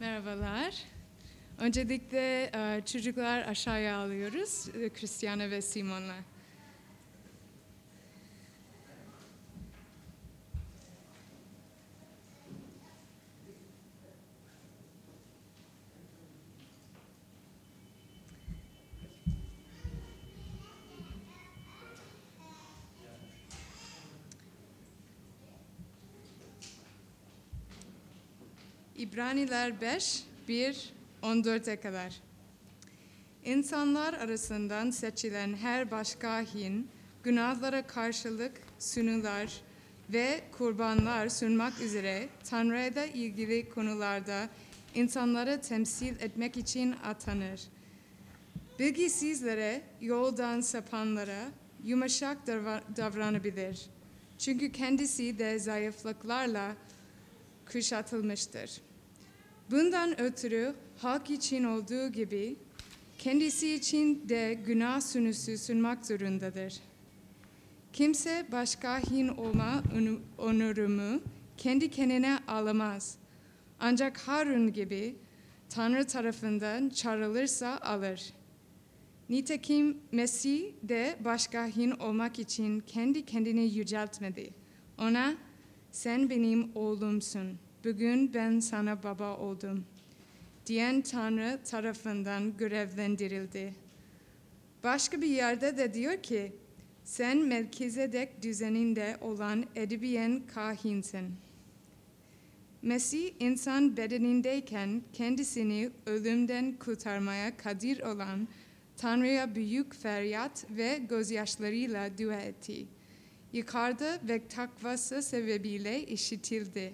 Merhabalar. Öncelikle çocuklar aşağıya alıyoruz. Christiana ve Simon'la. İbraniler 5, 1, 14'e kadar. İnsanlar arasından seçilen her başka hin, günahlara karşılık sunular ve kurbanlar sunmak üzere Tanrı'da ilgili konularda insanları temsil etmek için atanır. Bilgisizlere, yoldan sapanlara yumuşak davra- davranabilir. Çünkü kendisi de zayıflıklarla kuşatılmıştır. Bundan ötürü halk için olduğu gibi kendisi için de günah sunusu sunmak zorundadır. Kimse başka hin olma onu- onurumu kendi kendine alamaz. Ancak Harun gibi Tanrı tarafından çağrılırsa alır. Nitekim Mesih de başka hin olmak için kendi kendini yüceltmedi. Ona sen benim oğlumsun. Bugün ben sana baba oldum. Diyen Tanrı tarafından görevlendirildi. Başka bir yerde de diyor ki, sen Melkizedek düzeninde olan edebiyen kahinsin. Mesih insan bedenindeyken kendisini ölümden kurtarmaya kadir olan Tanrı'ya büyük feryat ve gözyaşlarıyla dua etti. Yukarıda ve takvası sebebiyle işitildi.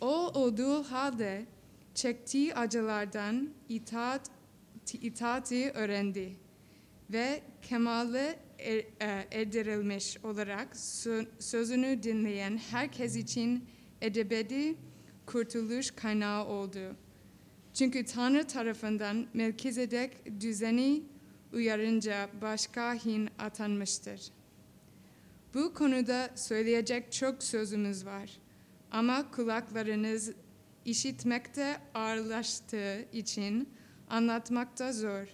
O olduğu halde çektiği acılardan itaat, itaati öğrendi ve kemale er, e, erdirilmiş olarak sö- sözünü dinleyen herkes için edebedi kurtuluş kaynağı oldu. Çünkü Tanrı tarafından Melkizedek düzeni uyarınca başka hin atanmıştır. Bu konuda söyleyecek çok sözümüz var. Ama kulaklarınız işitmekte ağırlaştığı için anlatmakta zor.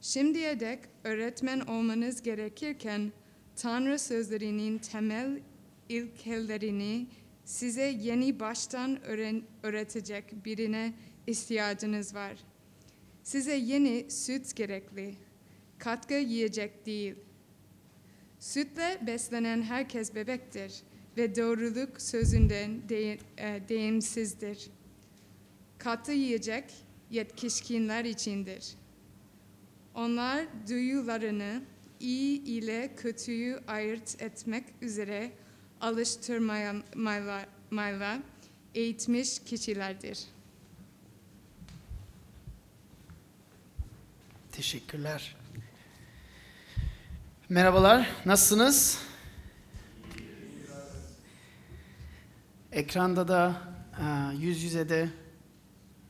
Şimdiye dek öğretmen olmanız gerekirken Tanrı sözlerinin temel ilkelerini size yeni baştan öğretecek birine ihtiyacınız var. Size yeni süt gerekli, katkı yiyecek değil. Sütle beslenen herkes bebektir ve doğruluk sözünden de, e, deyimsizdir. Katı yiyecek yetişkinler içindir. Onlar duyularını iyi ile kötüyü ayırt etmek üzere alıştırmayla eğitmiş kişilerdir. Teşekkürler. Merhabalar, nasılsınız? Ekranda da, e, yüz yüze de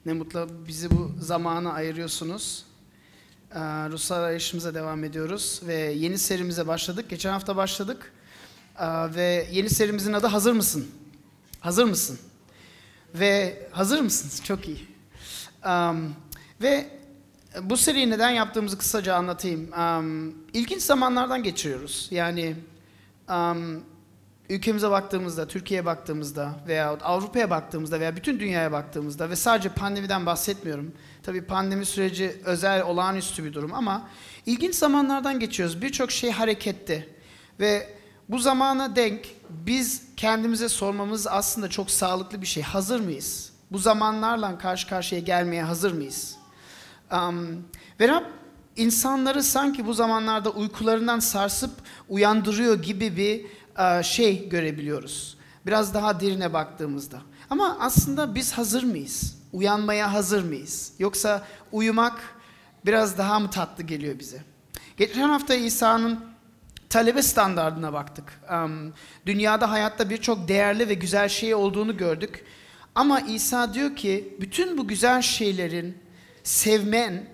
ne mutlu bizi bu zamana ayırıyorsunuz. E, Ruhsal arayışımıza devam ediyoruz ve yeni serimize başladık. Geçen hafta başladık E, ve yeni serimizin adı Hazır mısın? Hazır mısın? Ve hazır mısınız? Çok iyi. Ve bu seriyi neden yaptığımızı kısaca anlatayım. Um, ilginç zamanlardan geçiriyoruz. Yani um, ülkemize baktığımızda, Türkiye'ye baktığımızda veya Avrupa'ya baktığımızda veya bütün dünyaya baktığımızda ve sadece pandemiden bahsetmiyorum. Tabii pandemi süreci özel, olağanüstü bir durum ama ilginç zamanlardan geçiyoruz. Birçok şey harekette ve bu zamana denk biz kendimize sormamız aslında çok sağlıklı bir şey. Hazır mıyız? Bu zamanlarla karşı karşıya gelmeye hazır mıyız? Um, ve Rab insanları sanki bu zamanlarda uykularından sarsıp uyandırıyor gibi bir şey görebiliyoruz. Biraz daha derine baktığımızda. Ama aslında biz hazır mıyız? Uyanmaya hazır mıyız? Yoksa uyumak biraz daha mı tatlı geliyor bize? Geçen hafta İsa'nın talebe standardına baktık. Dünyada hayatta birçok değerli ve güzel şey olduğunu gördük. Ama İsa diyor ki bütün bu güzel şeylerin sevmen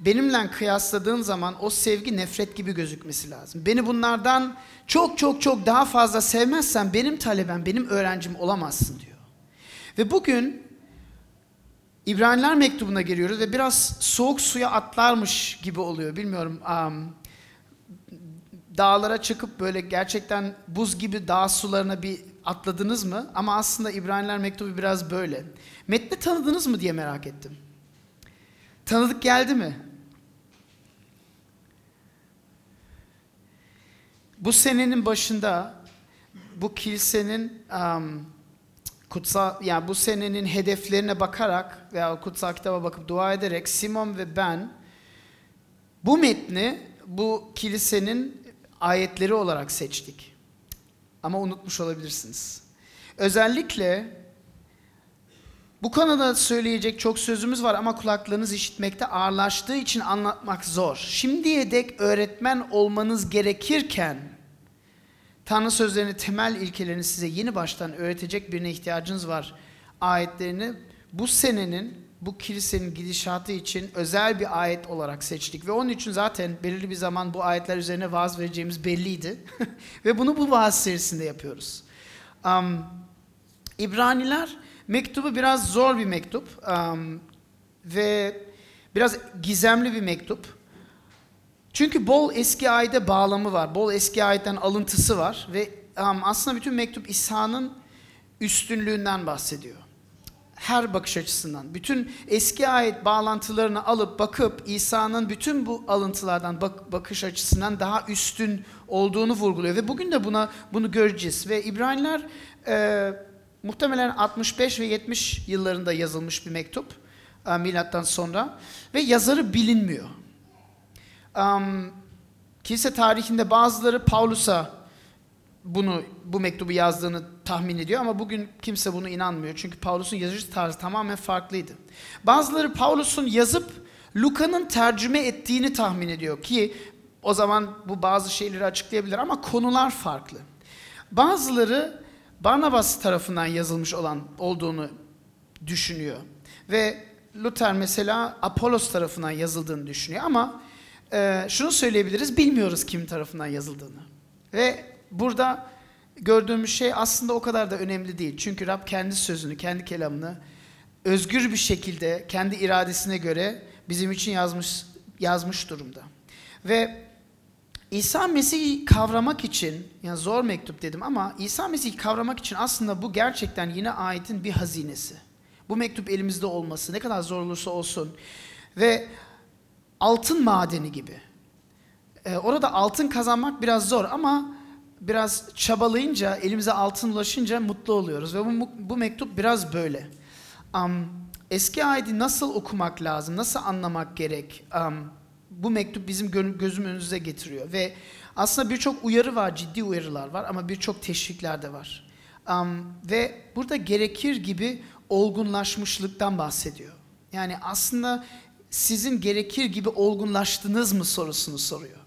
benimle kıyasladığın zaman o sevgi nefret gibi gözükmesi lazım. Beni bunlardan çok çok çok daha fazla sevmezsen benim talebem, benim öğrencim olamazsın diyor. Ve bugün İbraniler mektubuna giriyoruz ve biraz soğuk suya atlarmış gibi oluyor. Bilmiyorum. am, dağlara çıkıp böyle gerçekten buz gibi dağ sularına bir atladınız mı? Ama aslında İbraniler mektubu biraz böyle. Metni tanıdınız mı diye merak ettim. Tanıdık geldi mi? Bu senenin başında bu kilisenin am, kutsal yani bu senenin hedeflerine bakarak veya kutsal kitaba bakıp dua ederek Simon ve ben bu metni bu kilisenin ayetleri olarak seçtik. Ama unutmuş olabilirsiniz. Özellikle bu konuda söyleyecek çok sözümüz var ama kulaklarınız işitmekte ağırlaştığı için anlatmak zor. Şimdiye dek öğretmen olmanız gerekirken Tanrı sözlerini, temel ilkelerini size yeni baştan öğretecek birine ihtiyacınız var. Ayetlerini bu senenin, bu kilisenin gidişatı için özel bir ayet olarak seçtik. Ve onun için zaten belirli bir zaman bu ayetler üzerine vaaz vereceğimiz belliydi. Ve bunu bu vaaz serisinde yapıyoruz. Um, İbraniler mektubu biraz zor bir mektup. Um, ve biraz gizemli bir mektup. Çünkü bol eski ayete bağlamı var. Bol eski ayetten alıntısı var. Ve aslında bütün mektup İsa'nın üstünlüğünden bahsediyor. Her bakış açısından. Bütün eski ayet bağlantılarını alıp bakıp İsa'nın bütün bu alıntılardan bak- bakış açısından daha üstün olduğunu vurguluyor. Ve bugün de buna bunu göreceğiz. Ve İbraniler e, muhtemelen 65 ve 70 yıllarında yazılmış bir mektup. e, milattan sonra. Ve yazarı bilinmiyor. Um, kilise tarihinde bazıları Paulus'a bunu bu mektubu yazdığını tahmin ediyor ama bugün kimse bunu inanmıyor. Çünkü Paulus'un yazış tarzı tamamen farklıydı. Bazıları Paulus'un yazıp Luka'nın tercüme ettiğini tahmin ediyor ki o zaman bu bazı şeyleri açıklayabilir ama konular farklı. Bazıları Barnabas tarafından yazılmış olan olduğunu düşünüyor. Ve Luther mesela Apollos tarafından yazıldığını düşünüyor ama e, şunu söyleyebiliriz, bilmiyoruz kim tarafından yazıldığını. Ve burada gördüğümüz şey aslında o kadar da önemli değil. Çünkü Rab kendi sözünü, kendi kelamını özgür bir şekilde, kendi iradesine göre bizim için yazmış yazmış durumda. Ve İsa Mesih'i kavramak için, yani zor mektup dedim ama İsa Mesih'i kavramak için aslında bu gerçekten yine ayetin bir hazinesi. Bu mektup elimizde olması ne kadar zor olursa olsun ve altın madeni gibi. Ee, orada altın kazanmak biraz zor ama biraz çabalayınca, elimize altın ulaşınca mutlu oluyoruz. Ve bu, bu mektup biraz böyle. Um, eski ayeti nasıl okumak lazım, nasıl anlamak gerek? Um, bu mektup bizim gö- gözüm önünüze getiriyor. Ve aslında birçok uyarı var, ciddi uyarılar var ama birçok teşvikler de var. Um, ve burada gerekir gibi olgunlaşmışlıktan bahsediyor. Yani aslında sizin gerekir gibi olgunlaştınız mı sorusunu soruyor.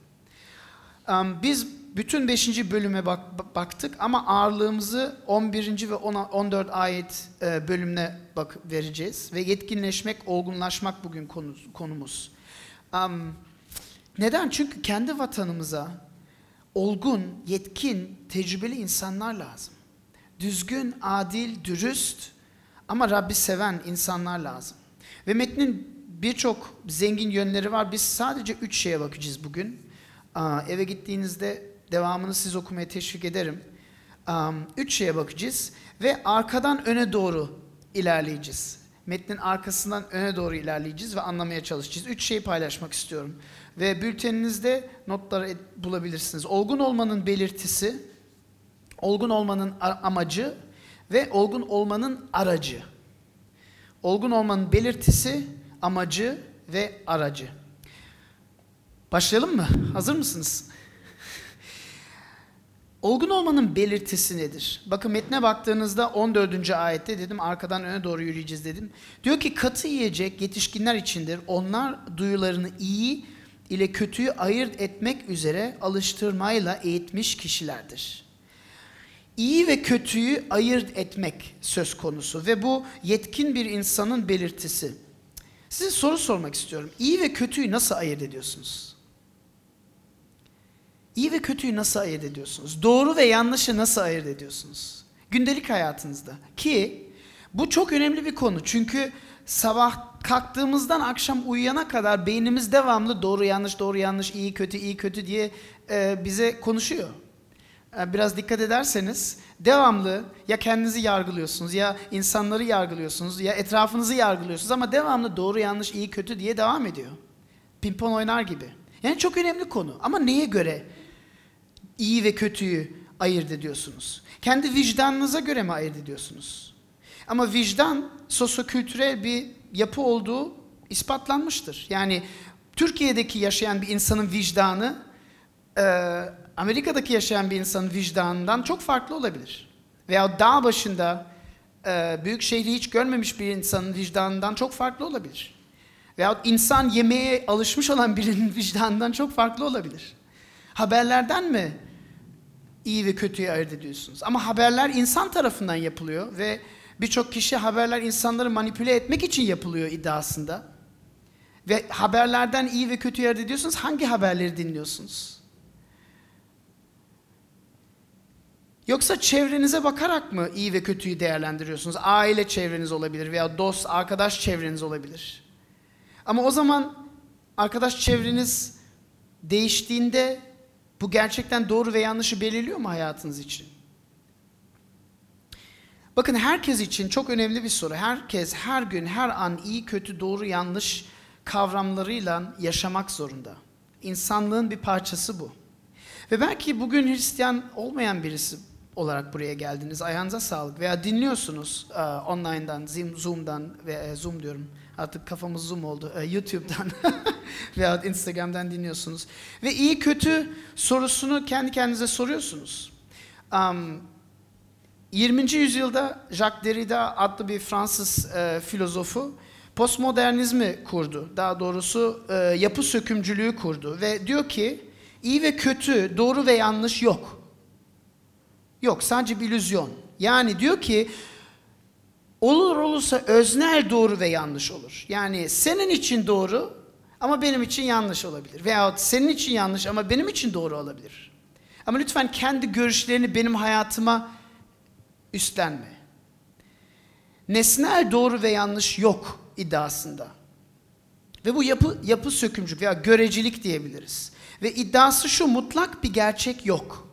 Biz bütün 5. bölüme bak- baktık ama ağırlığımızı 11. ve 10 14 ayet e, bölümüne bak vereceğiz ve yetkinleşmek, olgunlaşmak bugün konu, konumuz. Um, neden? Çünkü kendi vatanımıza olgun, yetkin, tecrübeli insanlar lazım. Düzgün, adil, dürüst ama Rabbi seven insanlar lazım. Ve metnin birçok zengin yönleri var. Biz sadece üç şeye bakacağız bugün. Eve gittiğinizde devamını siz okumaya teşvik ederim. Üç şeye bakacağız ve arkadan öne doğru ilerleyeceğiz. Metnin arkasından öne doğru ilerleyeceğiz ve anlamaya çalışacağız. Üç şeyi paylaşmak istiyorum. Ve bülteninizde notları bulabilirsiniz. Olgun olmanın belirtisi, olgun olmanın amacı ve olgun olmanın aracı. Olgun olmanın belirtisi, amacı ve aracı. Başlayalım mı? Hazır mısınız? Olgun olmanın belirtisi nedir? Bakın metne baktığınızda 14. ayette dedim arkadan öne doğru yürüyeceğiz dedim. Diyor ki katı yiyecek yetişkinler içindir. Onlar duyularını iyi ile kötüyü ayırt etmek üzere alıştırmayla eğitmiş kişilerdir. İyi ve kötüyü ayırt etmek söz konusu ve bu yetkin bir insanın belirtisi. Size soru sormak istiyorum. İyi ve kötüyü nasıl ayırt ediyorsunuz? İyi ve kötüyü nasıl ayırt ediyorsunuz? Doğru ve yanlışı nasıl ayırt ediyorsunuz? Gündelik hayatınızda. Ki Bu çok önemli bir konu. Çünkü sabah kalktığımızdan akşam uyuyana kadar beynimiz devamlı doğru yanlış doğru yanlış iyi kötü iyi kötü diye e, bize konuşuyor. E, biraz dikkat ederseniz devamlı ya kendinizi yargılıyorsunuz ya insanları yargılıyorsunuz ya etrafınızı yargılıyorsunuz ama devamlı doğru yanlış iyi kötü diye devam ediyor. Pimpon oynar gibi. Yani çok önemli konu ama neye göre iyi ve kötüyü ayırt ediyorsunuz? Kendi vicdanınıza göre mi ayırt ediyorsunuz? Ama vicdan sosyokültürel bir yapı olduğu ispatlanmıştır. Yani Türkiye'deki yaşayan bir insanın vicdanı e, Amerika'daki yaşayan bir insanın vicdanından çok farklı olabilir. Veya dağ başında e, büyük şehri hiç görmemiş bir insanın vicdanından çok farklı olabilir. Veyahut insan yemeğe alışmış olan birinin vicdanından çok farklı olabilir. Haberlerden mi iyi ve kötüyü ayırt ediyorsunuz? Ama haberler insan tarafından yapılıyor ve birçok kişi haberler insanları manipüle etmek için yapılıyor iddiasında. Ve haberlerden iyi ve kötüyü ayırt ediyorsunuz. Hangi haberleri dinliyorsunuz? Yoksa çevrenize bakarak mı iyi ve kötüyü değerlendiriyorsunuz? Aile çevreniz olabilir veya dost, arkadaş çevreniz olabilir. Ama o zaman arkadaş çevreniz değiştiğinde bu gerçekten doğru ve yanlışı belirliyor mu hayatınız için? Bakın herkes için çok önemli bir soru. Herkes her gün, her an iyi, kötü, doğru, yanlış kavramlarıyla yaşamak zorunda. İnsanlığın bir parçası bu. Ve belki bugün Hristiyan olmayan birisi olarak buraya geldiniz. Ayağınıza sağlık. Veya dinliyorsunuz e, online'dan, Zoom- Zoom'dan ve e, Zoom diyorum. Artık kafamız Zoom oldu. E, YouTube'dan veya Instagram'dan dinliyorsunuz. Ve iyi kötü sorusunu kendi kendinize soruyorsunuz. Um, 20. yüzyılda Jacques Derrida adlı bir Fransız e, filozofu postmodernizmi kurdu. Daha doğrusu e, yapı sökümcülüğü kurdu ve diyor ki iyi ve kötü, doğru ve yanlış yok. Yok, sadece bir illüzyon. Yani diyor ki olur olursa öznel doğru ve yanlış olur. Yani senin için doğru ama benim için yanlış olabilir. Veyahut senin için yanlış ama benim için doğru olabilir. Ama lütfen kendi görüşlerini benim hayatıma üstlenme. Nesnel doğru ve yanlış yok iddiasında. Ve bu yapı, yapı sökümcülük veya görecilik diyebiliriz. Ve iddiası şu mutlak bir gerçek yok.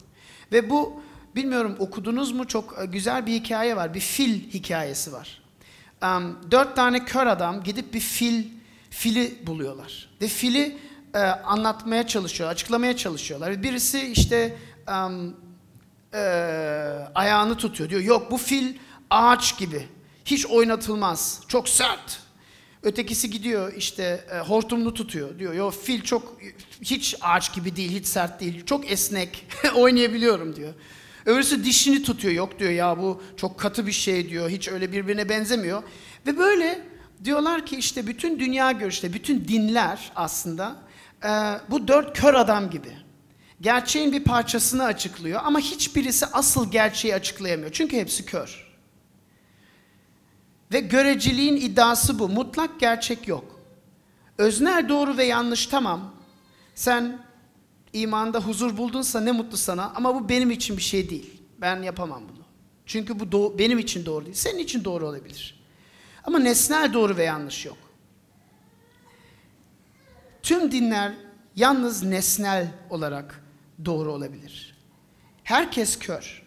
Ve bu bilmiyorum okudunuz mu çok e, güzel bir hikaye var. Bir fil hikayesi var. Um, dört tane kör adam gidip bir fil fili buluyorlar. Ve fili e, anlatmaya çalışıyor, açıklamaya çalışıyorlar. Birisi işte um, e, ayağını tutuyor. Diyor yok bu fil ağaç gibi. Hiç oynatılmaz. Çok sert. Ötekisi gidiyor işte e, hortumunu tutuyor. Diyor yo fil çok hiç ağaç gibi değil, hiç sert değil. Çok esnek. Oynayabiliyorum diyor. Öbürsü dişini tutuyor. Yok diyor ya bu çok katı bir şey diyor. Hiç öyle birbirine benzemiyor. Ve böyle diyorlar ki işte bütün dünya görüşte, bütün dinler aslında e, bu dört kör adam gibi gerçeğin bir parçasını açıklıyor ama hiçbirisi asıl gerçeği açıklayamıyor. Çünkü hepsi kör. Ve göreceliğin iddiası bu. Mutlak gerçek yok. Öznel doğru ve yanlış tamam. Sen imanda huzur buldunsa ne mutlu sana ama bu benim için bir şey değil. Ben yapamam bunu. Çünkü bu doğ- benim için doğru değil. Senin için doğru olabilir. Ama nesnel doğru ve yanlış yok. Tüm dinler yalnız nesnel olarak doğru olabilir. Herkes kör.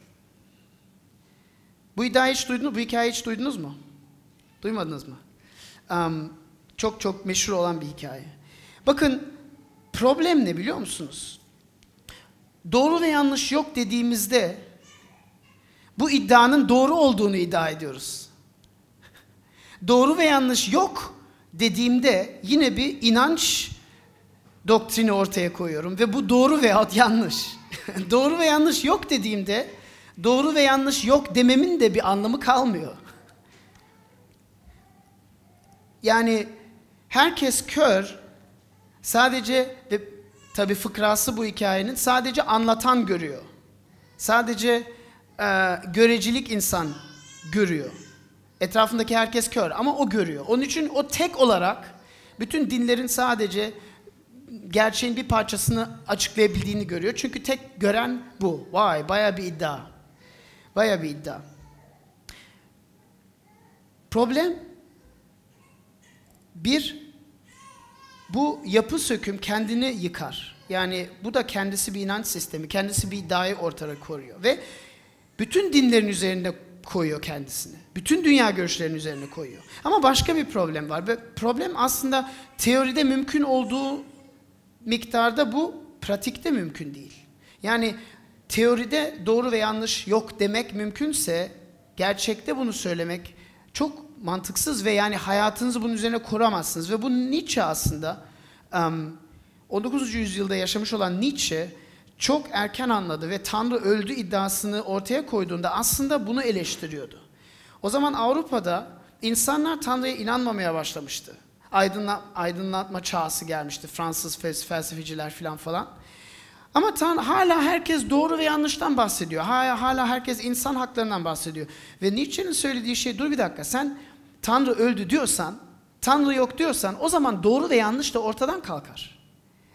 Bu iddiayı hiç duydunuz, bu hikayeyi hiç duydunuz mu? Duymadınız mı? Um, çok çok meşhur olan bir hikaye. Bakın problem ne biliyor musunuz? Doğru ve yanlış yok dediğimizde bu iddianın doğru olduğunu iddia ediyoruz. Doğru ve yanlış yok dediğimde yine bir inanç doktrini ortaya koyuyorum ve bu doğru veyahut yanlış. doğru ve yanlış yok dediğimde doğru ve yanlış yok dememin de bir anlamı kalmıyor. Yani herkes kör sadece ve tabi fıkrası bu hikayenin sadece anlatan görüyor. Sadece e, görecilik insan görüyor. Etrafındaki herkes kör ama o görüyor. Onun için o tek olarak bütün dinlerin sadece gerçeğin bir parçasını açıklayabildiğini görüyor. Çünkü tek gören bu. Vay baya bir iddia. Baya bir iddia. Problem bir bu yapı söküm kendini yıkar. Yani bu da kendisi bir inanç sistemi, kendisi bir iddiayı ortaya koyuyor ve bütün dinlerin üzerinde koyuyor kendisini. Bütün dünya görüşlerinin üzerine koyuyor. Ama başka bir problem var ve problem aslında teoride mümkün olduğu miktarda bu pratikte mümkün değil. Yani teoride doğru ve yanlış yok demek mümkünse gerçekte bunu söylemek çok mantıksız ve yani hayatınızı bunun üzerine kuramazsınız. Ve bu Nietzsche aslında um, 19. yüzyılda yaşamış olan Nietzsche çok erken anladı ve Tanrı öldü iddiasını ortaya koyduğunda aslında bunu eleştiriyordu. O zaman Avrupa'da insanlar Tanrı'ya inanmamaya başlamıştı. Aydınla, aydınlatma çağısı gelmişti. Fransız felsefeciler falan falan. Ama Tan hala herkes doğru ve yanlıştan bahsediyor. Hala, hala herkes insan haklarından bahsediyor. Ve Nietzsche'nin söylediği şey dur bir dakika sen Tanrı öldü diyorsan, Tanrı yok diyorsan o zaman doğru ve yanlış da ortadan kalkar.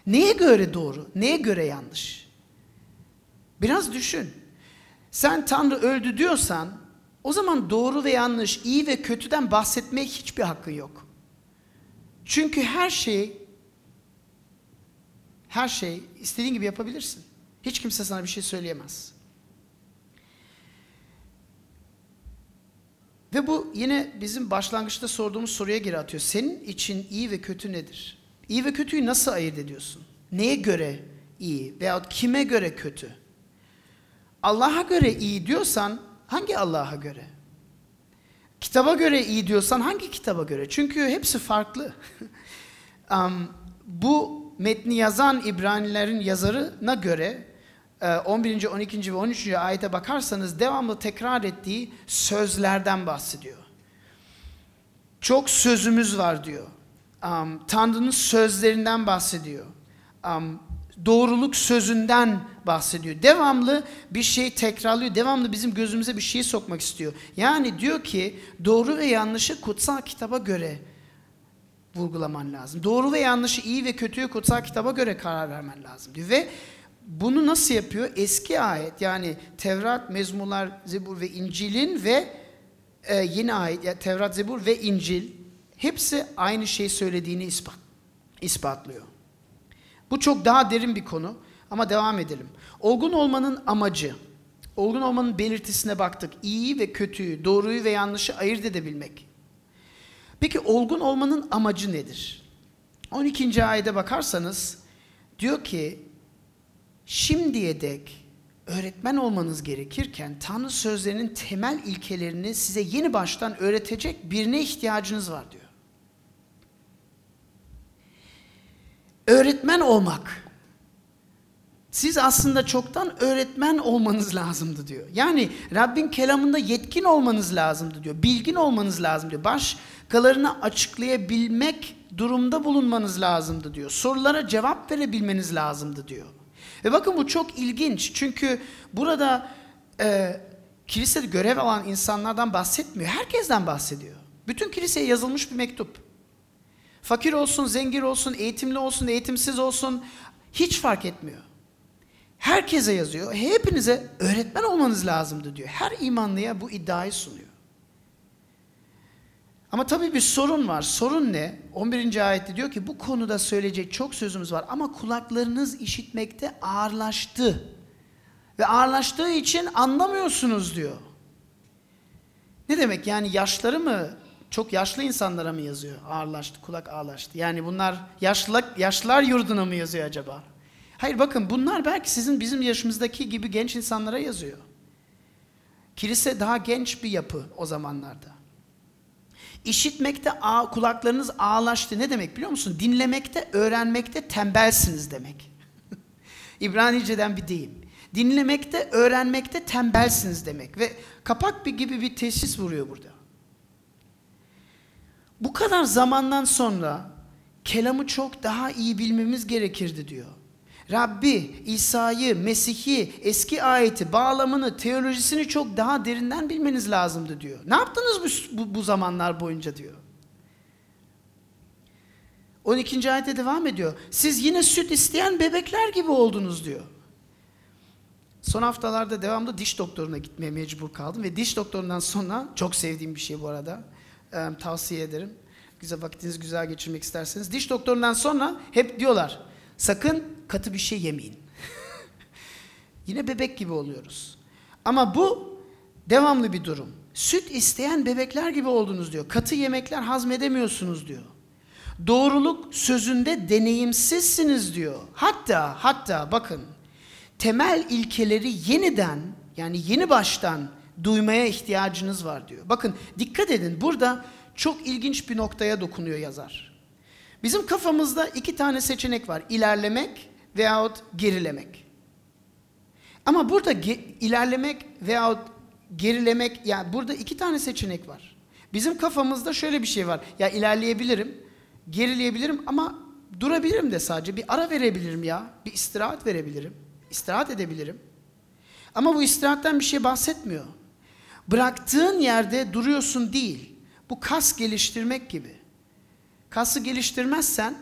Neye göre doğru, neye göre yanlış? Biraz düşün. Sen Tanrı öldü diyorsan o zaman doğru ve yanlış, iyi ve kötüden bahsetmeye hiçbir hakkın yok. Çünkü her şey her şey istediğin gibi yapabilirsin. Hiç kimse sana bir şey söyleyemez. Ve bu yine bizim başlangıçta sorduğumuz soruya geri atıyor. Senin için iyi ve kötü nedir? İyi ve kötüyü nasıl ayırt ediyorsun? Neye göre iyi veyahut kime göre kötü? Allah'a göre iyi diyorsan hangi Allah'a göre? Kitaba göre iyi diyorsan hangi kitaba göre? Çünkü hepsi farklı. um, bu metni yazan İbranilerin yazarına göre 11. 12. ve 13. ayete bakarsanız devamlı tekrar ettiği sözlerden bahsediyor. Çok sözümüz var diyor. Um, Tanrı'nın sözlerinden bahsediyor. Um, doğruluk sözünden bahsediyor. Devamlı bir şey tekrarlıyor. Devamlı bizim gözümüze bir şey sokmak istiyor. Yani diyor ki doğru ve yanlışı kutsal kitaba göre vurgulaman lazım. Doğru ve yanlışı, iyi ve kötüyü kutsal kitaba göre karar vermen lazım diyor. Ve bunu nasıl yapıyor? Eski ayet yani Tevrat, Mezmular, Zebur ve İncil'in ve e, yeni ayet yani Tevrat, Zebur ve İncil hepsi aynı şey söylediğini ispat, ispatlıyor. Bu çok daha derin bir konu ama devam edelim. Olgun olmanın amacı, olgun olmanın belirtisine baktık. İyiyi ve kötüyü, doğruyu ve yanlışı ayırt edebilmek. Peki olgun olmanın amacı nedir? 12. ayete bakarsanız diyor ki şimdiye dek öğretmen olmanız gerekirken Tanrı sözlerinin temel ilkelerini size yeni baştan öğretecek birine ihtiyacınız var diyor. Öğretmen olmak. Siz aslında çoktan öğretmen olmanız lazımdı diyor. Yani Rabbin kelamında yetkin olmanız lazımdı diyor. Bilgin olmanız lazım diyor. Başkalarına açıklayabilmek durumda bulunmanız lazımdı diyor. Sorulara cevap verebilmeniz lazımdı diyor. Ve bakın bu çok ilginç. Çünkü burada e, kilisede görev alan insanlardan bahsetmiyor. Herkesten bahsediyor. Bütün kiliseye yazılmış bir mektup. Fakir olsun, zengin olsun, eğitimli olsun, eğitimsiz olsun hiç fark etmiyor. Herkese yazıyor. Hepinize öğretmen olmanız lazımdı diyor. Her imanlıya bu iddiayı sunuyor. Ama tabii bir sorun var. Sorun ne? 11. ayette diyor ki bu konuda söyleyecek çok sözümüz var ama kulaklarınız işitmekte ağırlaştı. Ve ağırlaştığı için anlamıyorsunuz diyor. Ne demek yani yaşları mı çok yaşlı insanlara mı yazıyor? Ağırlaştı, kulak ağırlaştı. Yani bunlar yaşlı, yaşlılar yurduna mı yazıyor acaba? Hayır bakın bunlar belki sizin bizim yaşımızdaki gibi genç insanlara yazıyor. Kilise daha genç bir yapı o zamanlarda. İşitmekte ağ, kulaklarınız ağlaştı. Ne demek biliyor musun? Dinlemekte, öğrenmekte tembelsiniz demek. İbranice'den bir deyim. Dinlemekte, öğrenmekte tembelsiniz demek. Ve kapak bir gibi bir teşhis vuruyor burada. Bu kadar zamandan sonra kelamı çok daha iyi bilmemiz gerekirdi diyor. Rabbi, İsa'yı, Mesih'i, eski ayeti, bağlamını, teolojisini çok daha derinden bilmeniz lazımdı diyor. Ne yaptınız bu, bu, bu zamanlar boyunca diyor. 12. ayete devam ediyor. Siz yine süt isteyen bebekler gibi oldunuz diyor. Son haftalarda devamlı diş doktoruna gitmeye mecbur kaldım ve diş doktorundan sonra çok sevdiğim bir şey bu arada. e, tavsiye ederim. Güzel vaktinizi güzel geçirmek isterseniz. Diş doktorundan sonra hep diyorlar sakın katı bir şey yemeyin. Yine bebek gibi oluyoruz. Ama bu devamlı bir durum. Süt isteyen bebekler gibi oldunuz diyor. Katı yemekler hazmedemiyorsunuz diyor. Doğruluk sözünde deneyimsizsiniz diyor. Hatta hatta bakın temel ilkeleri yeniden yani yeni baştan duymaya ihtiyacınız var diyor. Bakın dikkat edin burada çok ilginç bir noktaya dokunuyor yazar. Bizim kafamızda iki tane seçenek var. İlerlemek veyahut gerilemek. Ama burada ge- ilerlemek veyahut gerilemek yani burada iki tane seçenek var. Bizim kafamızda şöyle bir şey var. Ya ilerleyebilirim, gerileyebilirim ama durabilirim de sadece. Bir ara verebilirim ya. Bir istirahat verebilirim. İstirahat edebilirim. Ama bu istirahatten bir şey bahsetmiyor. Bıraktığın yerde duruyorsun değil. Bu kas geliştirmek gibi. Kası geliştirmezsen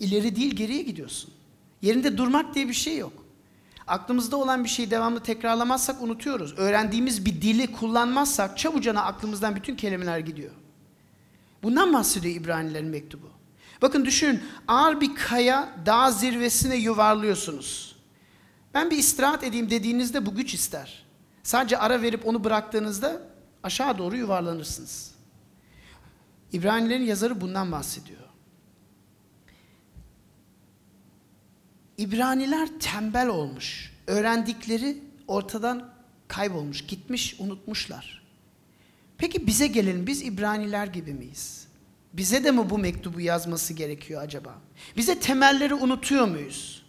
ileri değil geriye gidiyorsun. Yerinde durmak diye bir şey yok. Aklımızda olan bir şeyi devamlı tekrarlamazsak unutuyoruz. Öğrendiğimiz bir dili kullanmazsak çabucana aklımızdan bütün kelimeler gidiyor. Bundan bahsediyor İbranilerin mektubu. Bakın düşünün ağır bir kaya dağ zirvesine yuvarlıyorsunuz. Ben bir istirahat edeyim dediğinizde bu güç ister. Sadece ara verip onu bıraktığınızda aşağı doğru yuvarlanırsınız. İbranilerin yazarı bundan bahsediyor. İbraniler tembel olmuş. Öğrendikleri ortadan kaybolmuş, gitmiş, unutmuşlar. Peki bize gelelim. Biz İbraniler gibi miyiz? Bize de mi bu mektubu yazması gerekiyor acaba? Bize temelleri unutuyor muyuz?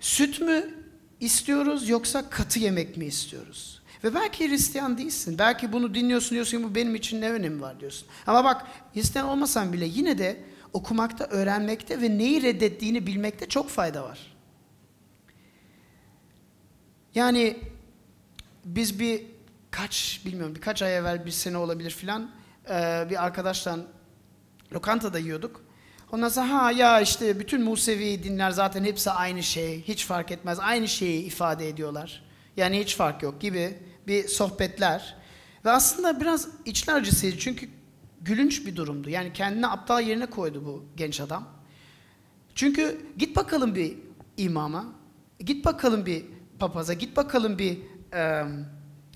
Süt mü istiyoruz yoksa katı yemek mi istiyoruz? Ve belki Hristiyan değilsin. Belki bunu dinliyorsun diyorsun bu benim için ne önemi var diyorsun. Ama bak Hristiyan olmasan bile yine de okumakta, öğrenmekte ve neyi reddettiğini bilmekte çok fayda var. Yani biz bir kaç bilmiyorum birkaç ay evvel bir sene olabilir filan bir arkadaşla lokantada yiyorduk. Ondan sonra ha ya işte bütün Musevi dinler zaten hepsi aynı şey. Hiç fark etmez. Aynı şeyi ifade ediyorlar. Yani hiç fark yok gibi bir sohbetler. Ve aslında biraz içler acısıydı. Çünkü gülünç bir durumdu. Yani kendini aptal yerine koydu bu genç adam. Çünkü git bakalım bir imama, git bakalım bir papaza, git bakalım bir e,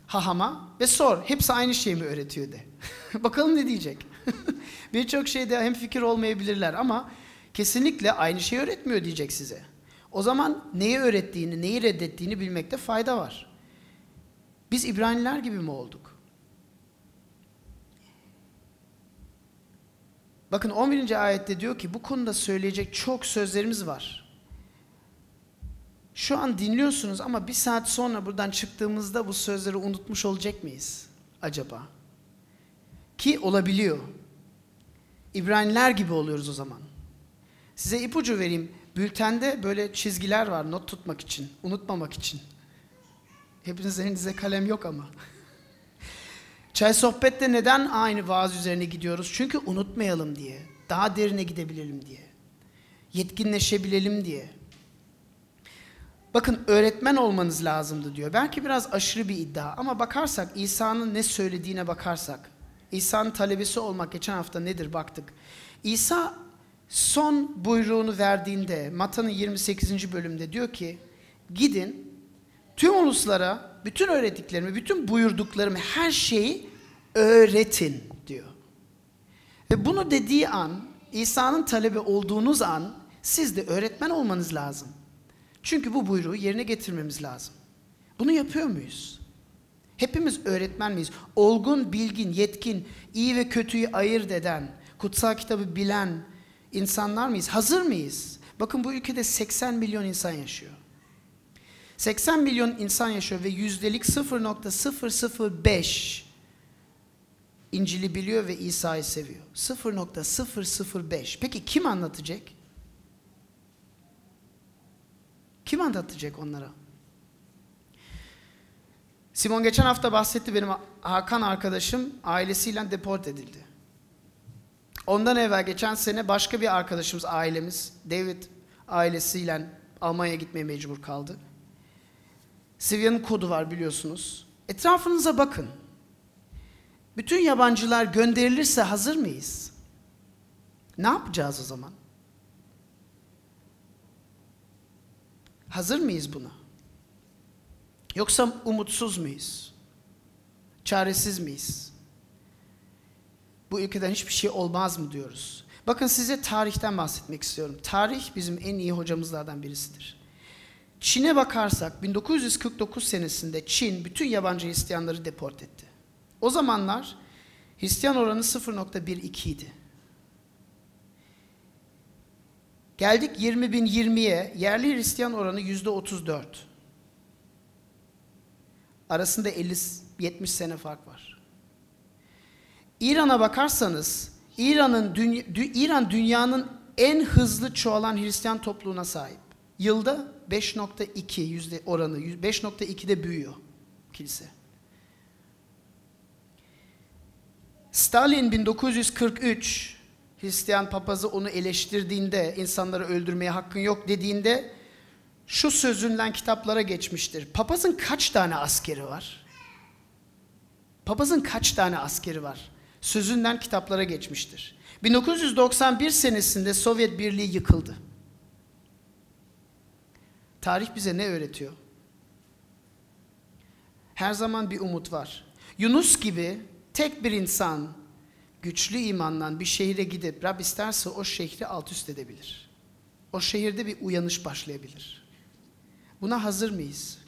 hahama ve sor. Hepsi aynı şeyi mi öğretiyor de. bakalım ne diyecek. Birçok şeyde hem fikir olmayabilirler ama kesinlikle aynı şeyi öğretmiyor diyecek size. O zaman neyi öğrettiğini, neyi reddettiğini bilmekte fayda var. Biz İbraniler gibi mi olduk? Bakın 11. ayette diyor ki bu konuda söyleyecek çok sözlerimiz var. Şu an dinliyorsunuz ama bir saat sonra buradan çıktığımızda bu sözleri unutmuş olacak mıyız acaba? Ki olabiliyor. İbraniler gibi oluyoruz o zaman. Size ipucu vereyim. Bültende böyle çizgiler var not tutmak için, unutmamak için. Hepinizin elinizde kalem yok ama. Çay sohbette neden aynı vaaz üzerine gidiyoruz? Çünkü unutmayalım diye. Daha derine gidebilelim diye. Yetkinleşebilelim diye. Bakın öğretmen olmanız lazımdı diyor. Belki biraz aşırı bir iddia ama bakarsak İsa'nın ne söylediğine bakarsak İsa'nın talebesi olmak geçen hafta nedir baktık. İsa son buyruğunu verdiğinde Mata'nın 28. bölümde diyor ki gidin tüm uluslara bütün öğrettiklerimi, bütün buyurduklarımı her şeyi öğretin diyor. Ve bunu dediği an İsa'nın talebi olduğunuz an siz de öğretmen olmanız lazım. Çünkü bu buyruğu yerine getirmemiz lazım. Bunu yapıyor muyuz? Hepimiz öğretmen miyiz? Olgun, bilgin, yetkin, iyi ve kötüyü ayırt eden, kutsal kitabı bilen insanlar mıyız? Hazır mıyız? Bakın bu ülkede 80 milyon insan yaşıyor. 80 milyon insan yaşıyor ve yüzdelik 0.005 İncil'i biliyor ve İsa'yı seviyor. 0.005. Peki kim anlatacak? Kim anlatacak onlara? Simon geçen hafta bahsetti benim Hakan arkadaşım ailesiyle deport edildi. Ondan evvel geçen sene başka bir arkadaşımız ailemiz David ailesiyle Almanya'ya gitmeye mecbur kaldı. Sivya'nın kodu var biliyorsunuz. Etrafınıza bakın. Bütün yabancılar gönderilirse hazır mıyız? Ne yapacağız o zaman? Hazır mıyız buna? Yoksa umutsuz muyuz? Çaresiz miyiz? Bu ülkeden hiçbir şey olmaz mı diyoruz? Bakın size tarihten bahsetmek istiyorum. Tarih bizim en iyi hocamızlardan birisidir. Çin'e bakarsak 1949 senesinde Çin bütün yabancı Hristiyanları deport etti. O zamanlar Hristiyan oranı 0.12 idi. Geldik 20.020'ye yerli Hristiyan oranı %34. Arasında 50-70 sene fark var. İran'a bakarsanız İran'ın dünya, dü- İran dünyanın en hızlı çoğalan Hristiyan topluluğuna sahip. Yılda 5.2 yüzde oranı 5.2'de büyüyor kilise. Stalin 1943 Hristiyan papazı onu eleştirdiğinde, insanları öldürmeye hakkın yok dediğinde şu sözünden kitaplara geçmiştir. Papazın kaç tane askeri var? Papazın kaç tane askeri var? Sözünden kitaplara geçmiştir. 1991 senesinde Sovyet Birliği yıkıldı. Tarih bize ne öğretiyor? Her zaman bir umut var. Yunus gibi tek bir insan güçlü imanla bir şehire gidip Rab isterse o şehri alt üst edebilir. O şehirde bir uyanış başlayabilir. Buna hazır mıyız?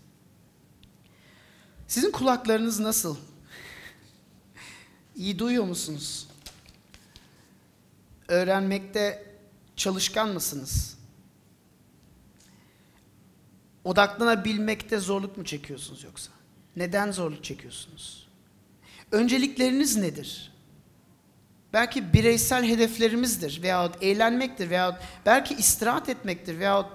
Sizin kulaklarınız nasıl? İyi duyuyor musunuz? Öğrenmekte çalışkan mısınız? Odaklanabilmekte zorluk mu çekiyorsunuz yoksa? Neden zorluk çekiyorsunuz? Öncelikleriniz nedir? Belki bireysel hedeflerimizdir veyahut eğlenmektir veyahut belki istirahat etmektir veyahut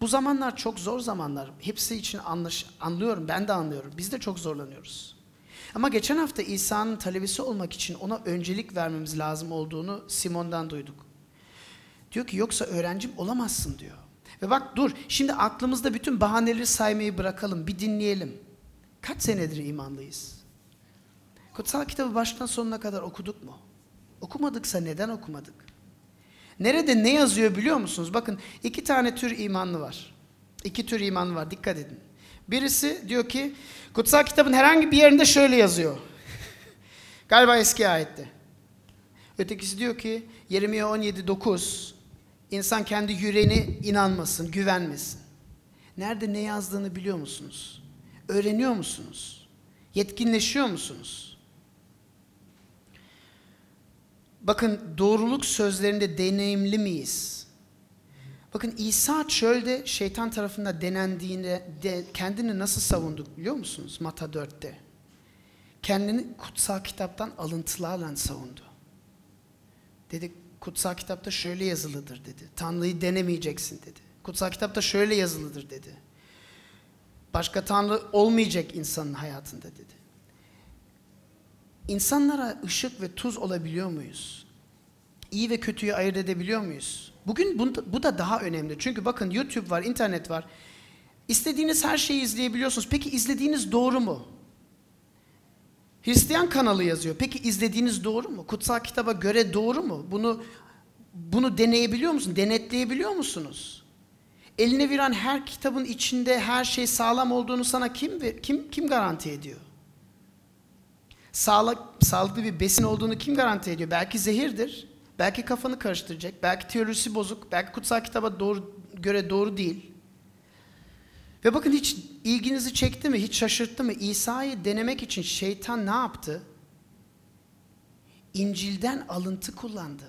bu zamanlar çok zor zamanlar. Hepsi için anlaş, anlıyorum, ben de anlıyorum. Biz de çok zorlanıyoruz. Ama geçen hafta İsa'nın talebesi olmak için ona öncelik vermemiz lazım olduğunu Simon'dan duyduk. Diyor ki yoksa öğrencim olamazsın diyor. Ve bak dur şimdi aklımızda bütün bahaneleri saymayı bırakalım bir dinleyelim. Kaç senedir imanlıyız? Kutsal kitabı baştan sonuna kadar okuduk mu? Okumadıksa neden okumadık? Nerede ne yazıyor biliyor musunuz? Bakın iki tane tür imanlı var. İki tür imanlı var dikkat edin. Birisi diyor ki kutsal kitabın herhangi bir yerinde şöyle yazıyor. Galiba eski ayette. Ötekisi diyor ki Yeremiye 17.9 insan kendi yüreğine inanmasın, güvenmesin. Nerede ne yazdığını biliyor musunuz? Öğreniyor musunuz? Yetkinleşiyor musunuz? Bakın doğruluk sözlerinde deneyimli miyiz? Bakın İsa çölde şeytan tarafından denendiğinde de kendini nasıl savunduk biliyor musunuz? Mata 4'te. Kendini kutsal kitaptan alıntılarla savundu. Dedi kutsal kitapta şöyle yazılıdır dedi. Tanrı'yı denemeyeceksin dedi. Kutsal kitapta şöyle yazılıdır dedi. Başka tanrı olmayacak insanın hayatında dedi. İnsanlara ışık ve tuz olabiliyor muyuz? İyi ve kötüyü ayırt edebiliyor muyuz? Bugün bu, da daha önemli. Çünkü bakın YouTube var, internet var. İstediğiniz her şeyi izleyebiliyorsunuz. Peki izlediğiniz doğru mu? Hristiyan kanalı yazıyor. Peki izlediğiniz doğru mu? Kutsal kitaba göre doğru mu? Bunu bunu deneyebiliyor musun? Denetleyebiliyor musunuz? Eline viran her kitabın içinde her şey sağlam olduğunu sana kim kim kim garanti ediyor? Sağlık, sağlıklı bir besin olduğunu kim garanti ediyor? Belki zehirdir. Belki kafanı karıştıracak. Belki teorisi bozuk. Belki kutsal kitaba doğru, göre doğru değil. Ve bakın hiç ilginizi çekti mi? Hiç şaşırttı mı? İsa'yı denemek için şeytan ne yaptı? İncil'den alıntı kullandı.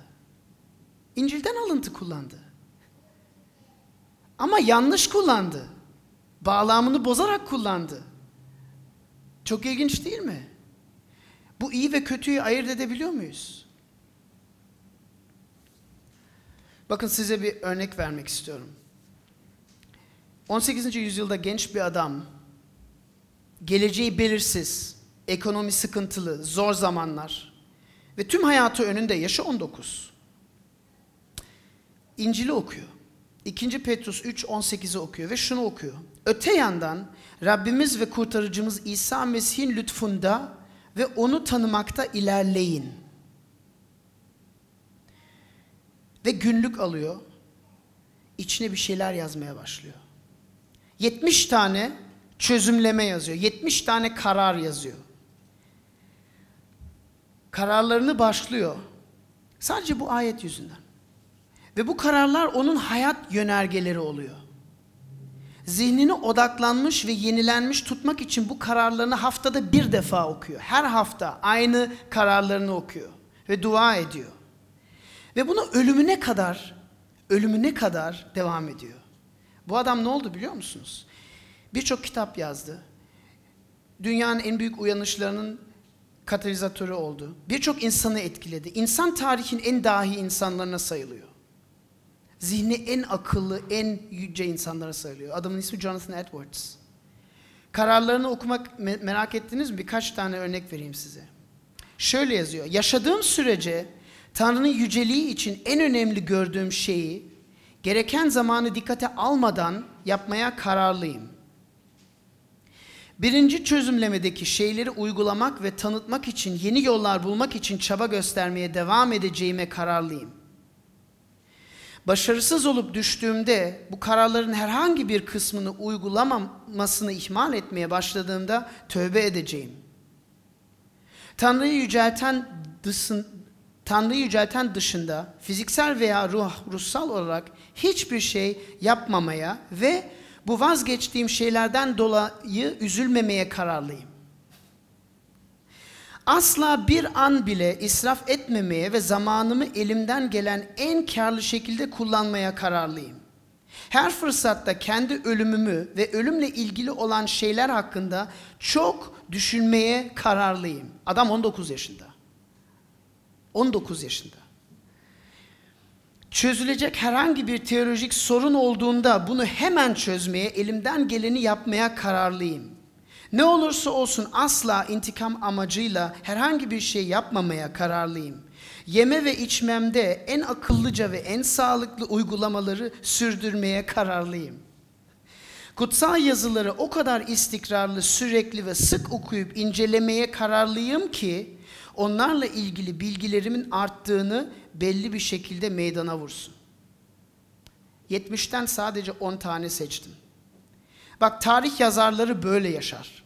İncil'den alıntı kullandı. Ama yanlış kullandı. Bağlamını bozarak kullandı. Çok ilginç değil mi? Bu iyi ve kötüyü ayırt edebiliyor muyuz? Bakın size bir örnek vermek istiyorum. 18. yüzyılda genç bir adam, geleceği belirsiz, ekonomi sıkıntılı, zor zamanlar ve tüm hayatı önünde, yaşı 19. İncil'i okuyor. 2. Petrus 3, 18'i okuyor ve şunu okuyor. Öte yandan Rabbimiz ve kurtarıcımız İsa Mesih'in lütfunda ve onu tanımakta ilerleyin. Ve günlük alıyor. içine bir şeyler yazmaya başlıyor. 70 tane çözümleme yazıyor. 70 tane karar yazıyor. Kararlarını başlıyor. Sadece bu ayet yüzünden. Ve bu kararlar onun hayat yönergeleri oluyor. Zihnini odaklanmış ve yenilenmiş tutmak için bu kararlarını haftada bir defa okuyor. Her hafta aynı kararlarını okuyor ve dua ediyor. Ve bunu ölümüne kadar, ölümüne kadar devam ediyor. Bu adam ne oldu biliyor musunuz? Birçok kitap yazdı. Dünyanın en büyük uyanışlarının katalizatörü oldu. Birçok insanı etkiledi. İnsan tarihin en dahi insanlarına sayılıyor. Zihni en akıllı, en yüce insanlara sayılıyor. Adamın ismi Jonathan Edwards. Kararlarını okumak me- merak ettiniz mi? Birkaç tane örnek vereyim size. Şöyle yazıyor. Yaşadığım sürece Tanrı'nın yüceliği için en önemli gördüğüm şeyi gereken zamanı dikkate almadan yapmaya kararlıyım. Birinci çözümlemedeki şeyleri uygulamak ve tanıtmak için yeni yollar bulmak için çaba göstermeye devam edeceğime kararlıyım. Başarısız olup düştüğümde bu kararların herhangi bir kısmını uygulamamasını ihmal etmeye başladığımda tövbe edeceğim. Tanrı'yı yücelten Tanrı'yı yücelten dışında fiziksel veya ruh, ruhsal olarak hiçbir şey yapmamaya ve bu vazgeçtiğim şeylerden dolayı üzülmemeye kararlıyım. Asla bir an bile israf etmemeye ve zamanımı elimden gelen en karlı şekilde kullanmaya kararlıyım. Her fırsatta kendi ölümümü ve ölümle ilgili olan şeyler hakkında çok düşünmeye kararlıyım. Adam 19 yaşında. 19 yaşında. Çözülecek herhangi bir teolojik sorun olduğunda bunu hemen çözmeye, elimden geleni yapmaya kararlıyım. Ne olursa olsun asla intikam amacıyla herhangi bir şey yapmamaya kararlıyım. Yeme ve içmemde en akıllıca ve en sağlıklı uygulamaları sürdürmeye kararlıyım. Kutsal yazıları o kadar istikrarlı, sürekli ve sık okuyup incelemeye kararlıyım ki onlarla ilgili bilgilerimin arttığını belli bir şekilde meydana vursun. 70'ten sadece 10 tane seçtim. Bak tarih yazarları böyle yaşar.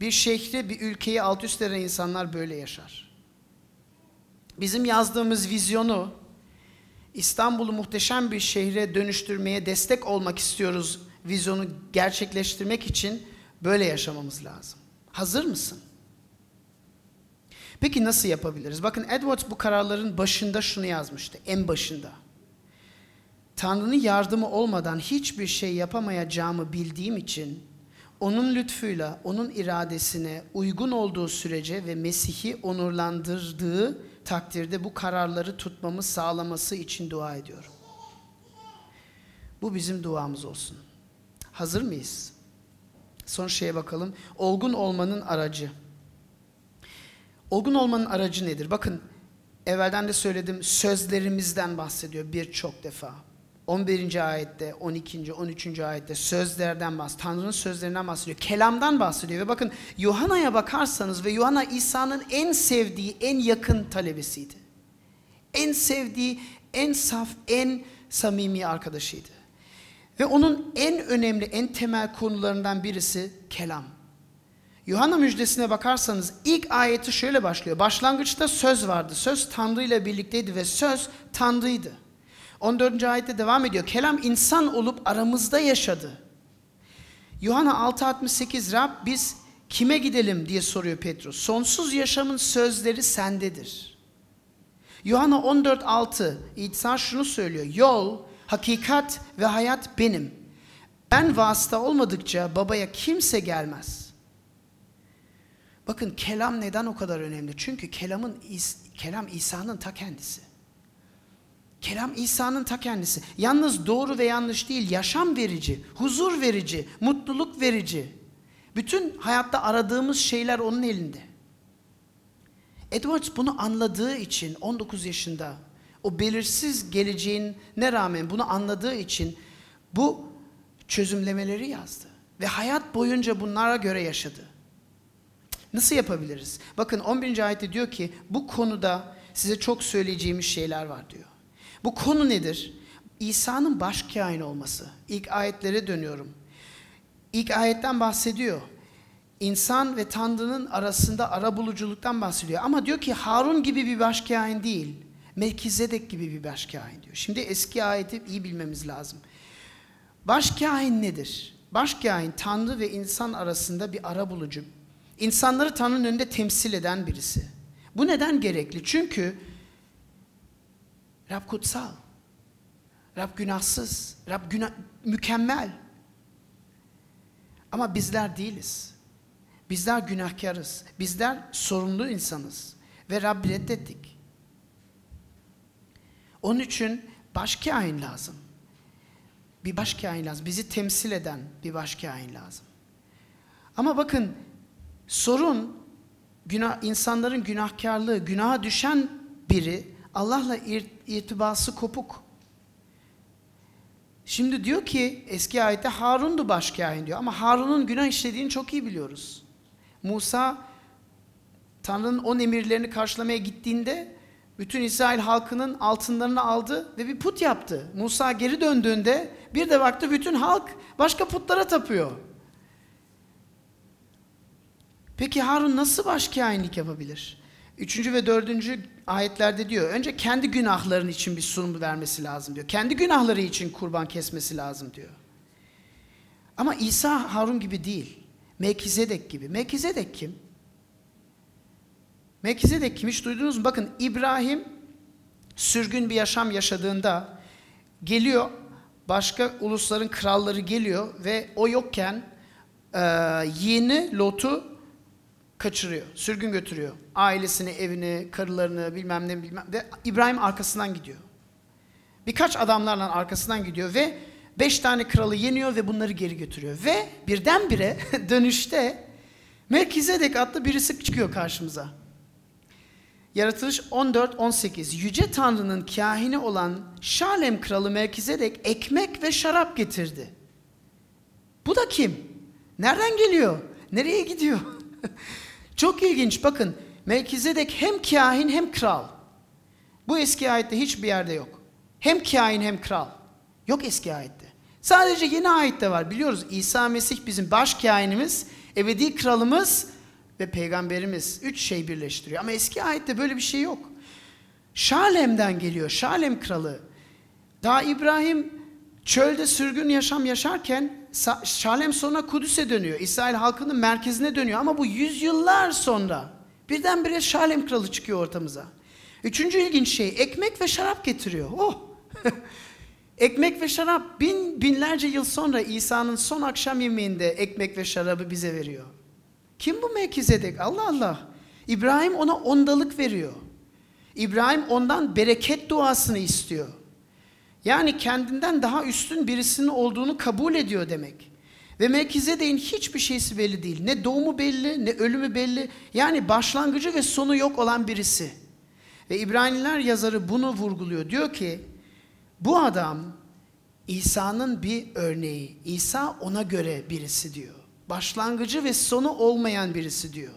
Bir şehri, bir ülkeyi alt üst eden insanlar böyle yaşar. Bizim yazdığımız vizyonu İstanbul'u muhteşem bir şehre dönüştürmeye destek olmak istiyoruz. Vizyonu gerçekleştirmek için böyle yaşamamız lazım. Hazır mısın? Peki nasıl yapabiliriz? Bakın Edwards bu kararların başında şunu yazmıştı, en başında. Tanrı'nın yardımı olmadan hiçbir şey yapamayacağımı bildiğim için onun lütfuyla, onun iradesine uygun olduğu sürece ve Mesih'i onurlandırdığı takdirde bu kararları tutmamı sağlaması için dua ediyorum. Bu bizim duamız olsun. Hazır mıyız? Son şeye bakalım. Olgun olmanın aracı. Olgun olmanın aracı nedir? Bakın evvelden de söyledim sözlerimizden bahsediyor birçok defa. 11. ayette, 12. 13. ayette sözlerden bahsediyor. Tanrı'nın sözlerinden bahsediyor. Kelamdan bahsediyor. Ve bakın Yuhanna'ya bakarsanız ve Yuhanna İsa'nın en sevdiği, en yakın talebesiydi. En sevdiği, en saf, en samimi arkadaşıydı. Ve onun en önemli, en temel konularından birisi kelam. Yuhanna müjdesine bakarsanız ilk ayeti şöyle başlıyor. Başlangıçta söz vardı. Söz Tanrı ile birlikteydi ve söz Tanrı'ydı. 14. ayette devam ediyor. Kelam insan olup aramızda yaşadı. Yuhanna 6.68 Rab biz kime gidelim diye soruyor Petrus. Sonsuz yaşamın sözleri sendedir. Yuhanna 14.6 İsa şunu söylüyor. Yol, hakikat ve hayat benim. Ben vasıta olmadıkça babaya kimse gelmez. Bakın kelam neden o kadar önemli? Çünkü kelamın kelam İsa'nın ta kendisi. Kelam İsa'nın ta kendisi. Yalnız doğru ve yanlış değil, yaşam verici, huzur verici, mutluluk verici. Bütün hayatta aradığımız şeyler onun elinde. Edwards bunu anladığı için 19 yaşında o belirsiz geleceğin ne rağmen bunu anladığı için bu çözümlemeleri yazdı ve hayat boyunca bunlara göre yaşadı. Nasıl yapabiliriz? Bakın 11. ayette diyor ki bu konuda size çok söyleyeceğimiz şeyler var diyor. Bu konu nedir? İsa'nın baş kain olması. İlk ayetlere dönüyorum. İlk ayetten bahsediyor. İnsan ve Tanrı'nın arasında arabuluculuktan bahsediyor. Ama diyor ki Harun gibi bir baş kain değil. Melkizedek gibi bir baş kain diyor. Şimdi eski ayeti iyi bilmemiz lazım. Baş kain nedir? Baş kain Tanrı ve insan arasında bir arabulucu. İnsanları Tanrı'nın önünde temsil eden birisi. Bu neden gerekli? Çünkü Rab kutsal. Rab günahsız. Rab günah, mükemmel. Ama bizler değiliz. Bizler günahkarız. Bizler sorumlu insanız. Ve Rabbi reddettik. Onun için baş kain lazım. Bir baş kain lazım. Bizi temsil eden bir baş kain lazım. Ama bakın sorun günah, insanların günahkarlığı, günaha düşen biri Allah'la ir- irtibası kopuk. Şimdi diyor ki eski ayette Harun'du baş kain diyor ama Harun'un günah işlediğini çok iyi biliyoruz. Musa Tanrı'nın on emirlerini karşılamaya gittiğinde bütün İsrail halkının altınlarını aldı ve bir put yaptı. Musa geri döndüğünde bir de baktı bütün halk başka putlara tapıyor. Peki Harun nasıl baş kainlik yapabilir? Üçüncü ve dördüncü ayetlerde diyor. Önce kendi günahların için bir sunum vermesi lazım diyor. Kendi günahları için kurban kesmesi lazım diyor. Ama İsa Harun gibi değil. Melkizedek gibi. Melkizedek kim? Melkizedek kim hiç duydunuz mu? Bakın İbrahim sürgün bir yaşam yaşadığında geliyor başka ulusların kralları geliyor ve o yokken e, yeğeni Lot'u kaçırıyor, sürgün götürüyor. Ailesini, evini, karılarını bilmem ne bilmem ve İbrahim arkasından gidiyor. Birkaç adamlarla arkasından gidiyor ve beş tane kralı yeniyor ve bunları geri götürüyor. Ve birdenbire dönüşte Melkizedek adlı birisi çıkıyor karşımıza. Yaratılış 14-18 Yüce Tanrı'nın kahini olan Şalem kralı Melkizedek ekmek ve şarap getirdi. Bu da kim? Nereden geliyor? Nereye gidiyor? Çok ilginç bakın. Melkizedek hem kahin hem kral. Bu eski ayette hiçbir yerde yok. Hem kahin hem kral. Yok eski ayette. Sadece yeni ayette var. Biliyoruz İsa Mesih bizim baş kahinimiz, ebedi kralımız ve peygamberimiz. Üç şey birleştiriyor. Ama eski ayette böyle bir şey yok. Şalem'den geliyor. Şalem kralı. Daha İbrahim çölde sürgün yaşam yaşarken Şalem sonra Kudüs'e dönüyor. İsrail halkının merkezine dönüyor. Ama bu yüzyıllar sonra birdenbire Şalem kralı çıkıyor ortamıza. Üçüncü ilginç şey ekmek ve şarap getiriyor. Oh! ekmek ve şarap bin, binlerce yıl sonra İsa'nın son akşam yemeğinde ekmek ve şarabı bize veriyor. Kim bu Melkizedek? Allah Allah. İbrahim ona ondalık veriyor. İbrahim ondan bereket duasını istiyor. Yani kendinden daha üstün birisinin olduğunu kabul ediyor demek. Ve Melkizedek'in hiçbir şeysi belli değil. Ne doğumu belli, ne ölümü belli. Yani başlangıcı ve sonu yok olan birisi. Ve İbraniler yazarı bunu vurguluyor. Diyor ki, bu adam İsa'nın bir örneği. İsa ona göre birisi diyor. Başlangıcı ve sonu olmayan birisi diyor.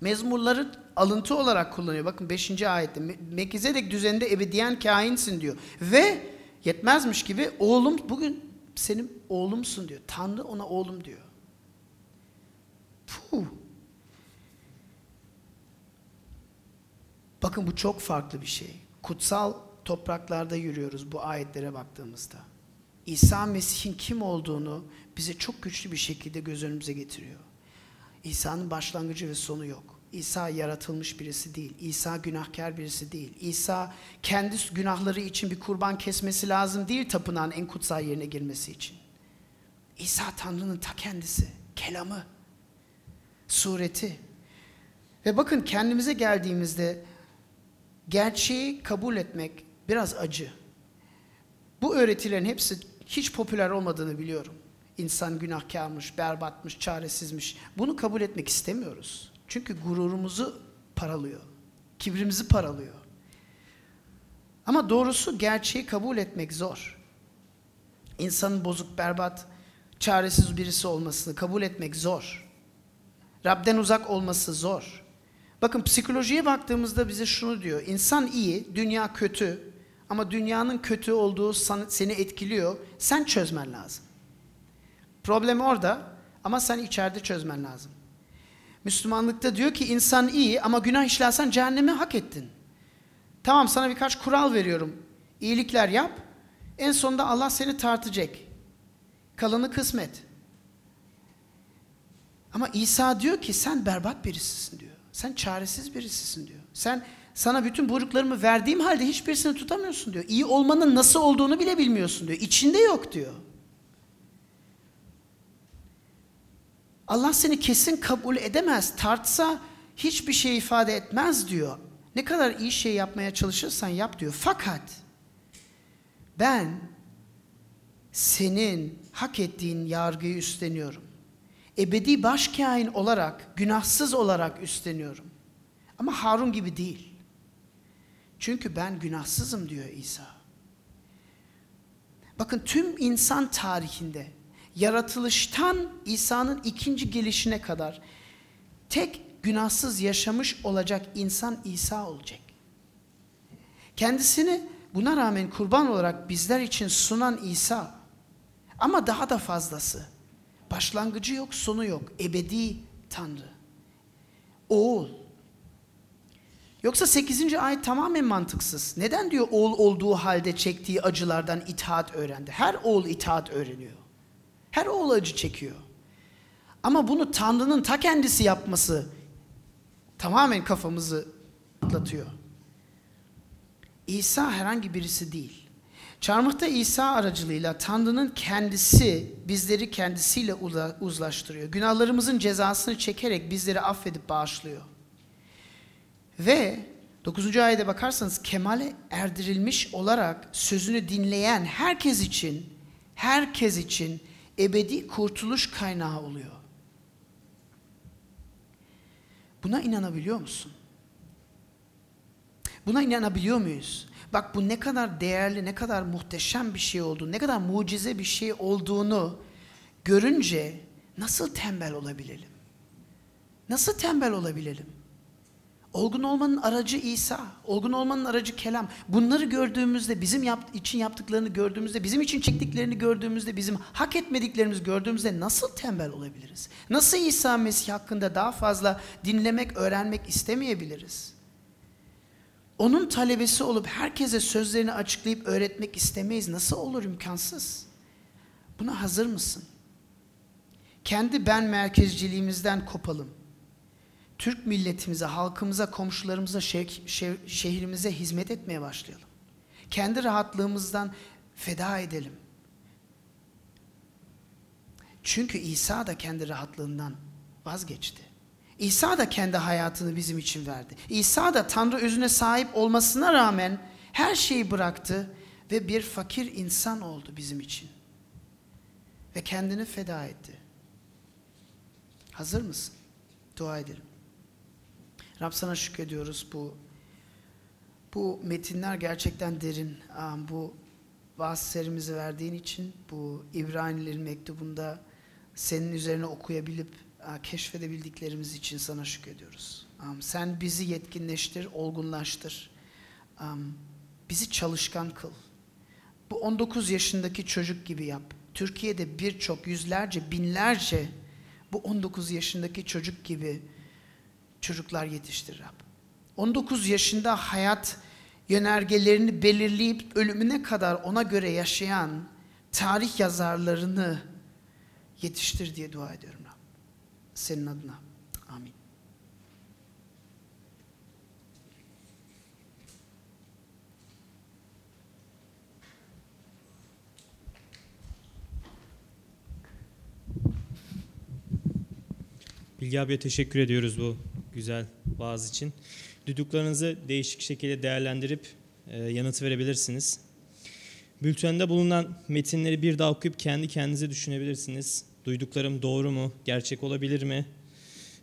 Mezmurları alıntı olarak kullanıyor. Bakın 5. ayette Me- Melkizedek düzeninde ebediyen kainsin diyor. Ve yetmezmiş gibi oğlum bugün senin oğlumsun diyor. Tanrı ona oğlum diyor. Puh. Bakın bu çok farklı bir şey. Kutsal topraklarda yürüyoruz bu ayetlere baktığımızda. İsa Mesih'in kim olduğunu bize çok güçlü bir şekilde göz önümüze getiriyor. İsa'nın başlangıcı ve sonu yok. İsa yaratılmış birisi değil. İsa günahkar birisi değil. İsa kendi günahları için bir kurban kesmesi lazım değil tapınağın en kutsal yerine girmesi için. İsa Tanrı'nın ta kendisi, kelamı, sureti. Ve bakın kendimize geldiğimizde gerçeği kabul etmek biraz acı. Bu öğretilerin hepsi hiç popüler olmadığını biliyorum. İnsan günahkarmış, berbatmış, çaresizmiş. Bunu kabul etmek istemiyoruz. Çünkü gururumuzu paralıyor. Kibrimizi paralıyor. Ama doğrusu gerçeği kabul etmek zor. İnsanın bozuk, berbat, çaresiz birisi olmasını kabul etmek zor. Rab'den uzak olması zor. Bakın psikolojiye baktığımızda bize şunu diyor. İnsan iyi, dünya kötü ama dünyanın kötü olduğu seni etkiliyor. Sen çözmen lazım. Problem orada ama sen içeride çözmen lazım. Müslümanlıkta diyor ki insan iyi ama günah işlersen cehennemi hak ettin. Tamam sana birkaç kural veriyorum. İyilikler yap. En sonunda Allah seni tartacak. Kalanı kısmet. Ama İsa diyor ki sen berbat birisisin diyor. Sen çaresiz birisisin diyor. Sen sana bütün buyruklarımı verdiğim halde hiçbirisini tutamıyorsun diyor. İyi olmanın nasıl olduğunu bile bilmiyorsun diyor. İçinde yok diyor. Allah seni kesin kabul edemez. Tartsa hiçbir şey ifade etmez diyor. Ne kadar iyi şey yapmaya çalışırsan yap diyor. Fakat ben senin hak ettiğin yargıyı üstleniyorum. Ebedi başkain olarak, günahsız olarak üstleniyorum. Ama Harun gibi değil. Çünkü ben günahsızım diyor İsa. Bakın tüm insan tarihinde yaratılıştan İsa'nın ikinci gelişine kadar tek günahsız yaşamış olacak insan İsa olacak. Kendisini buna rağmen kurban olarak bizler için sunan İsa. Ama daha da fazlası. Başlangıcı yok, sonu yok. Ebedi Tanrı. Oğul. Yoksa 8. ayet tamamen mantıksız. Neden diyor oğul olduğu halde çektiği acılardan itaat öğrendi? Her oğul itaat öğreniyor. Her oğul acı çekiyor. Ama bunu Tanrı'nın ta kendisi yapması tamamen kafamızı atlatıyor. İsa herhangi birisi değil. Çarmıhta İsa aracılığıyla Tanrı'nın kendisi bizleri kendisiyle uzlaştırıyor. Günahlarımızın cezasını çekerek bizleri affedip bağışlıyor. Ve 9. ayete bakarsanız kemale erdirilmiş olarak sözünü dinleyen herkes için herkes için ebedi kurtuluş kaynağı oluyor. Buna inanabiliyor musun? Buna inanabiliyor muyuz? Bak bu ne kadar değerli, ne kadar muhteşem bir şey olduğunu, ne kadar mucize bir şey olduğunu görünce nasıl tembel olabilelim? Nasıl tembel olabilelim? Olgun olmanın aracı İsa, olgun olmanın aracı kelam. Bunları gördüğümüzde, bizim yap, için yaptıklarını gördüğümüzde, bizim için çektiklerini gördüğümüzde, bizim hak etmediklerimizi gördüğümüzde nasıl tembel olabiliriz? Nasıl İsa Mesih hakkında daha fazla dinlemek, öğrenmek istemeyebiliriz? Onun talebesi olup herkese sözlerini açıklayıp öğretmek istemeyiz. Nasıl olur imkansız? Buna hazır mısın? Kendi ben merkezciliğimizden kopalım. Türk milletimize, halkımıza, komşularımıza, şeh- şeh- şehrimize hizmet etmeye başlayalım. Kendi rahatlığımızdan feda edelim. Çünkü İsa da kendi rahatlığından vazgeçti. İsa da kendi hayatını bizim için verdi. İsa da Tanrı özüne sahip olmasına rağmen her şeyi bıraktı ve bir fakir insan oldu bizim için. Ve kendini feda etti. Hazır mısın? Dua edelim. Rab sana şükrediyoruz bu bu metinler gerçekten derin. Bu vaaz serimizi verdiğin için bu İbranilerin mektubunda senin üzerine okuyabilip keşfedebildiklerimiz için sana şükrediyoruz. Sen bizi yetkinleştir, olgunlaştır. Bizi çalışkan kıl. Bu 19 yaşındaki çocuk gibi yap. Türkiye'de birçok yüzlerce, binlerce bu 19 yaşındaki çocuk gibi çocuklar yetiştir Rab. 19 yaşında hayat yönergelerini belirleyip ölümüne kadar ona göre yaşayan tarih yazarlarını yetiştir diye dua ediyorum Rab. Senin adına. Amin. Bilgi abiye teşekkür ediyoruz bu güzel vaaz için. Duyduklarınızı değişik şekilde değerlendirip e, yanıt verebilirsiniz. Bültende bulunan metinleri bir daha okuyup kendi kendinize düşünebilirsiniz. Duyduklarım doğru mu, gerçek olabilir mi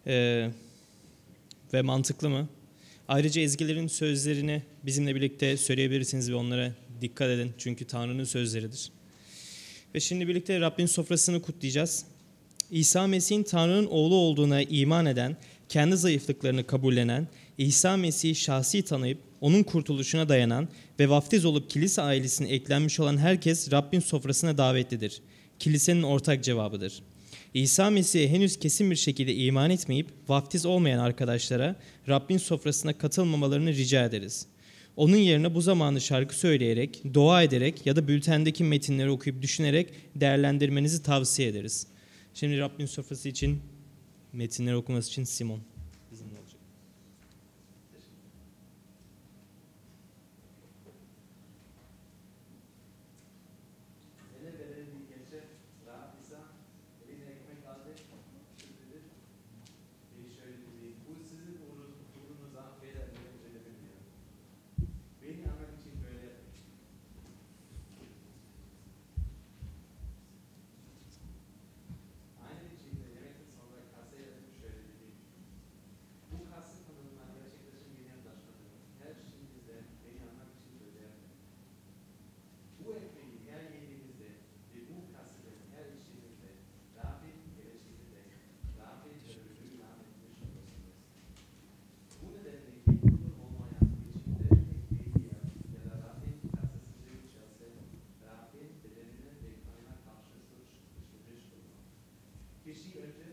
E, ve mantıklı mı? Ayrıca ezgilerin sözlerini bizimle birlikte söyleyebilirsiniz ve onlara dikkat edin. Çünkü Tanrı'nın sözleridir. Ve şimdi birlikte Rabbin sofrasını kutlayacağız. İsa Mesih'in Tanrı'nın oğlu olduğuna iman eden, kendi zayıflıklarını kabullenen, İsa Mesih'i şahsi tanıyıp onun kurtuluşuna dayanan ve vaftiz olup kilise ailesine eklenmiş olan herkes Rabbin sofrasına davetlidir. Kilisenin ortak cevabıdır. İsa Mesih'e henüz kesin bir şekilde iman etmeyip vaftiz olmayan arkadaşlara Rabbin sofrasına katılmamalarını rica ederiz. Onun yerine bu zamanı şarkı söyleyerek, dua ederek ya da bültendeki metinleri okuyup düşünerek değerlendirmenizi tavsiye ederiz. Şimdi Rabbin sofrası için metinleri okuması için Simon. she